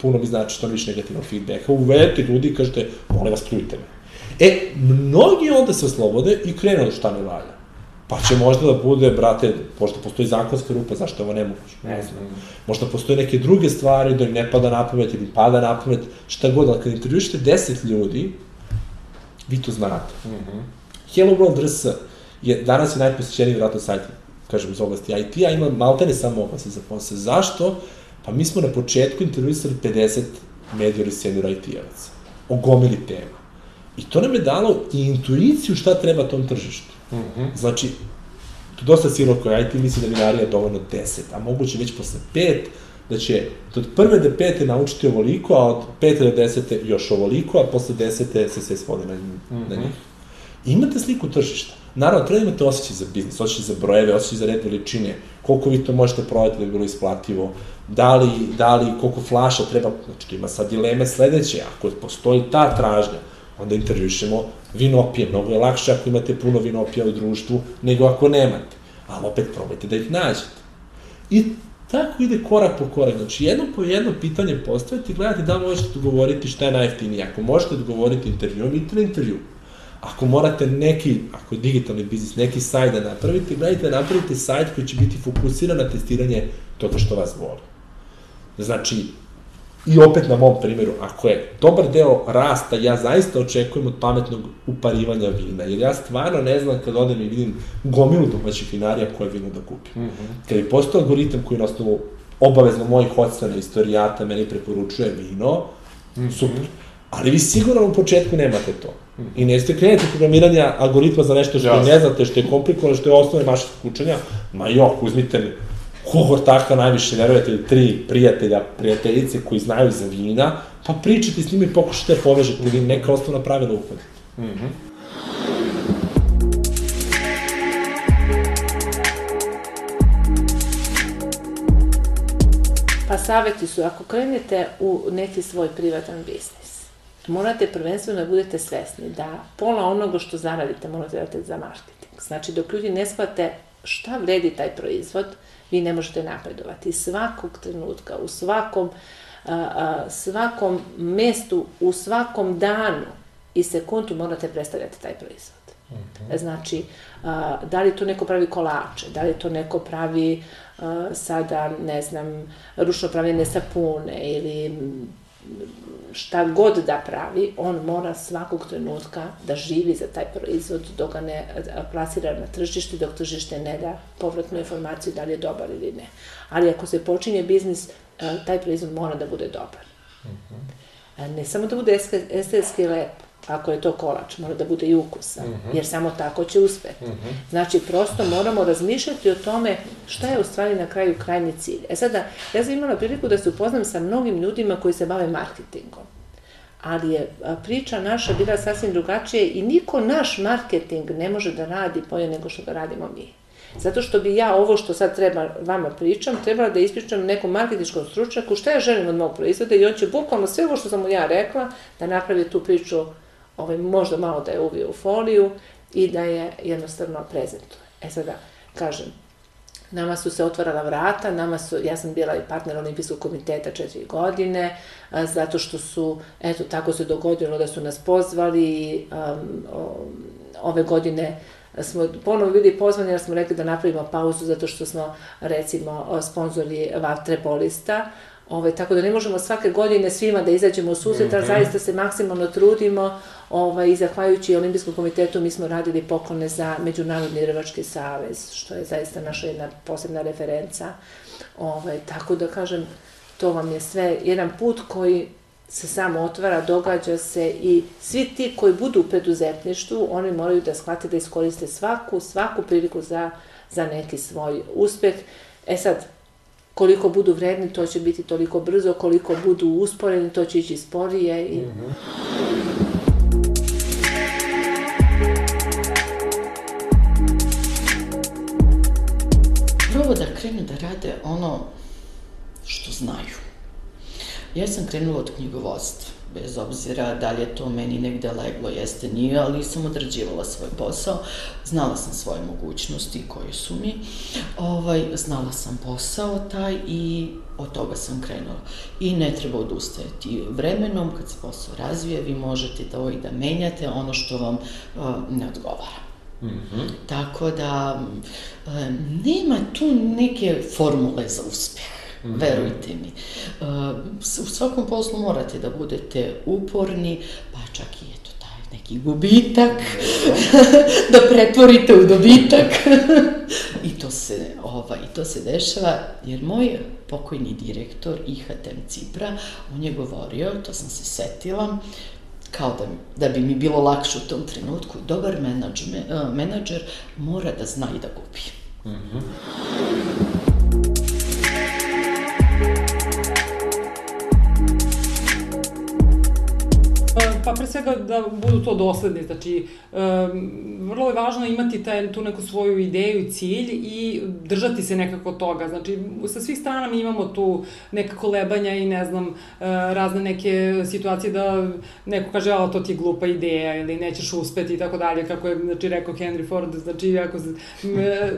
puno mi znači što više negativnog feedbacka, uvedete ljudi i kažete, molim vas, pljujte me. E, mnogi onda se oslobode i krenu da šta ne valja. Pa će možda da bude, brate, možda postoji zakonska rupa, zašto ovo ne moguće? Ne znam. Možda postoje neke druge stvari, da im ne pada na pamet ili pada na pamet, šta god, ali kad intervjušite deset ljudi, vi to znate. Mm -hmm. Hello World RS je danas je najposjećeniji vratno sajt, kažem, iz oblasti IT-a, ima maltene samo oglase za posle. Zašto? Pa mi smo na početku intervjuisali 50 mediori senior IT-evaca o gomili tema. I to nam je dalo i intuiciju šta treba tom tržištu. Mm -hmm. Znači, to dosta siroko IT misli da vinarija je dovoljno 10, a moguće već posle 5, da će od prve do pete naučiti ovoliko, a od pete do desete još ovoliko, a posle desete se sve svode na, mm -hmm. na njih. I imate sliku tržišta. Naravno, treba da imate osjećaj za biznis, osjećaj za brojeve, osjećaj za red veličine, koliko vi to možete prodati da bi bilo isplativo, da li, da li koliko flaša treba, znači ima sad dileme sledeće, ako postoji ta tražnja, onda intervjušemo vinopije, mnogo je lakše ako imate puno vinopija u društvu, nego ako nemate, ali opet probajte da ih nađete. I tako ide korak po korak, znači jedno po jedno pitanje postavite i gledate da li možete odgovoriti šta je najjeftinije, ako možete odgovoriti intervjuom, idite na intervju. Ako morate neki, ako je digitalni biznis, neki sajt da napravite, gledajte da napravite sajt koji će biti fokusiran na testiranje toga što vas voli. Znači, I opet na mom primjeru, ako je dobar deo rasta, ja zaista očekujem od pametnog uparivanja vina, jer ja stvarno ne znam kad odem i vidim gomilu domaćih vinarija koje vino da kupim. Mm -hmm. Kad je postao algoritam koji na osnovu obavezno mojih ocena istorijata meni preporučuje vino, mm -hmm. super. Ali vi sigurno u početku nemate to. I nećete krenete programiranja algoritma za nešto što Jasne. ne znate, što je komplikovano, što je osnovne mašinskog učenja. Ma jok, uzmite kohortaka najviše verujete ili tri prijatelja, prijateljice koji znaju za vina, pa pričajte s njima i pokušajte da povežete ili neka osnovna pravila uhvatite. Mm -hmm. Pa saveti su, ako krenete u neki svoj privatan biznis, morate prvenstveno da budete svesni da pola onoga što zaradite morate da date za marketing. Znači, dok ljudi ne shvate šta vredi taj proizvod, vi ne možete napredovati. Svakog trenutka, u svakom, svakom mestu, u svakom danu i sekundu morate predstavljati taj proizvod. Mm -hmm. Znači, da li to neko pravi kolače, da li to neko pravi sada, ne znam, ručno pravljene sapune ili šta god da pravi, on mora svakog trenutka da živi za taj proizvod dok ga ne plasira na tržište, dok tržište ne da povratnu informaciju da li je dobar ili ne. Ali ako se počinje biznis, taj proizvod mora da bude dobar. Ne samo da bude estetski lep, ako je to kolač, mora da bude i ukusan, mm -hmm. jer samo tako će uspeti. Mm -hmm. Znači, prosto moramo razmišljati o tome šta je u stvari na kraju krajnji cilj. E sada, ja sam imala priliku da se upoznam sa mnogim ljudima koji se bave marketingom. Ali je priča naša bila sasvim drugačije i niko naš marketing ne može da radi bolje nego što ga radimo mi. Zato što bi ja ovo što sad treba vama pričam, trebala da ispričam nekom marketičkom stručnjaku šta ja želim od mog proizvoda i on će bukvalno sve ovo što sam mu ja rekla da napravi tu priču ovaj, možda malo da je uvio u foliju i da je jednostavno prezentuje. E sada, kažem, nama su se otvarala vrata, nama su, ja sam bila i partner olimpijskog komiteta četiri godine, a, zato što su, eto, tako se dogodilo da su nas pozvali, um, o, ove godine smo ponovo bili pozvani jer smo rekli da napravimo pauzu zato što smo, recimo, sponzori Vatrepolista, Ove, tako da ne možemo svake godine svima da izađemo u susret, mm -hmm. zaista se maksimalno trudimo ovaj, i zahvaljujući Olimpijskom komitetu mi smo radili poklone za Međunarodni rvački savez, što je zaista naša jedna posebna referenca. Ovaj, tako da kažem, to vam je sve jedan put koji se samo otvara, događa se i svi ti koji budu u preduzetništvu, oni moraju da shvate da iskoriste svaku, svaku priliku za, za neki svoj uspeh. E sad, koliko budu vredni, to će biti toliko brzo, koliko budu usporeni, to će ići sporije. I... Mm -hmm. Prvo da krenu da rade ono što znaju. Ja sam krenula od knjigovodstva bez obzira da li je to meni negde leglo, jeste nije, ali sam odrađivala svoj posao, znala sam svoje mogućnosti koje su mi, ovaj, znala sam posao taj i od toga sam krenula. I ne treba odustajati. Vremenom, kad se posao razvije, vi možete to i da menjate ono što vam uh, ne odgovara. Mm -hmm. Tako da, uh, nema tu neke formule za uspeh. -hmm. verujte mi. Uh, u svakom poslu morate da budete uporni, pa čak i eto taj neki gubitak, da pretvorite u dobitak. I to se, ovaj, to se dešava, jer moj pokojni direktor IHTM Cipra, on je govorio, to sam se setila, kao da, da bi mi bilo lakše u tom trenutku, dobar menadžer, menadžer mora da zna i da gubi. Mm -hmm. Pa pre svega da budu to dosledni, znači um, vrlo je važno imati taj, tu neku svoju ideju i cilj i držati se nekako toga. Znači sa svih strana mi imamo tu neka kolebanja i ne znam, uh, razne neke situacije da neko kaže, ali to ti je glupa ideja ili nećeš uspeti i tako dalje, kako je znači, rekao Henry Ford, znači ako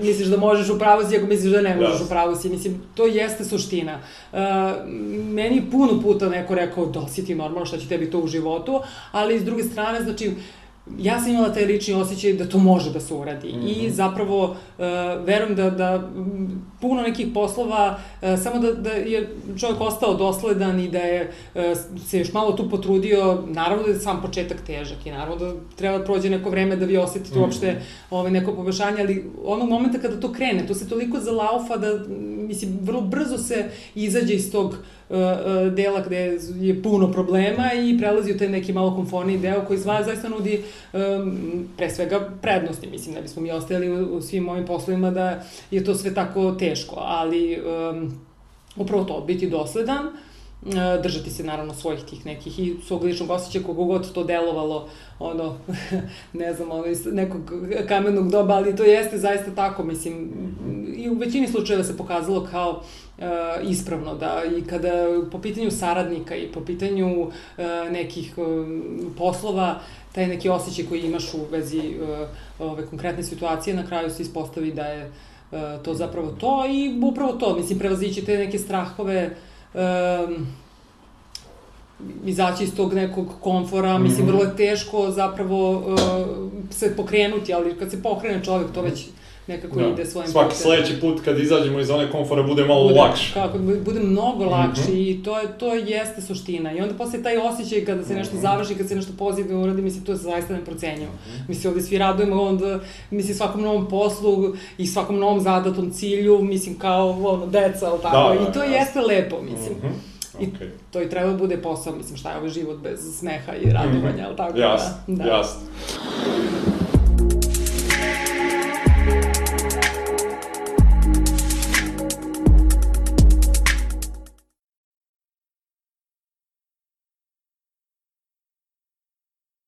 misliš da možeš u pravu si, ako misliš da ne možeš u pravu si, mislim, to jeste suština. Uh, meni puno puta neko rekao, da si ti normalno, šta će tebi to u životu, ali s druge strane, znači, ja sam imala taj lični osjećaj da to može da se uradi mm -hmm. i zapravo uh, verujem da, da puno nekih poslova, uh, samo da, da je čovjek ostao dosledan i da je uh, se još malo tu potrudio, naravno da je sam početak težak i naravno da treba da prođe neko vreme da vi osetite mm -hmm. uopšte ovaj, neko poboljšanje, ali onog momenta kada to krene, to se toliko zalaufa da, mislim, vrlo brzo se izađe iz tog uh, dela gde je puno problema i prelazi u taj neki malo konforniji deo koji zva, zaista nudi um, pre svega prednosti, mislim, ne bismo mi ostajali u, u svim ovim poslovima da je to sve tako teško, ali um, upravo to, biti dosledan, držati se naravno svojih tih nekih i svog ličnog osjećaja kogo god to delovalo ono, ne znam, ono, iz nekog kamenog doba, ali to jeste zaista tako, mislim, i u većini slučajeva se pokazalo kao uh, ispravno, da i kada po pitanju saradnika i po pitanju uh, nekih uh, poslova, taj neki osjećaj koji imaš u vezi uh, ove konkretne situacije, na kraju se ispostavi da je to zapravo to i upravo to, mislim, prevazići te neke strahove, um, izaći iz tog nekog komfora, mislim, vrlo je teško zapravo uh, se pokrenuti, ali kad se pokrene čovjek, to već nekako da. ide svojim Svaki putem. sledeći put kad izađemo iz zone komfora bude malo bude, lakše. Kako, bude mnogo lakše mm -hmm. i to, je, to jeste suština. I onda posle taj osjećaj kada se nešto -hmm. završi, kad se nešto pozitivno uradi, mislim, to je zaista neprocenjivo. Mm -hmm. Mislim, ovde svi radujemo, onda, mislim, svakom novom poslu i svakom novom zadatom cilju, mislim, kao, ono, deca, ali tako. Da, da, I to da, jeste lepo, mislim. Mm -hmm. I okay. to i treba da bude posao, mislim, šta je ovaj život bez smeha i radovanja, mm -hmm. ali tako jasno, da. Jasno,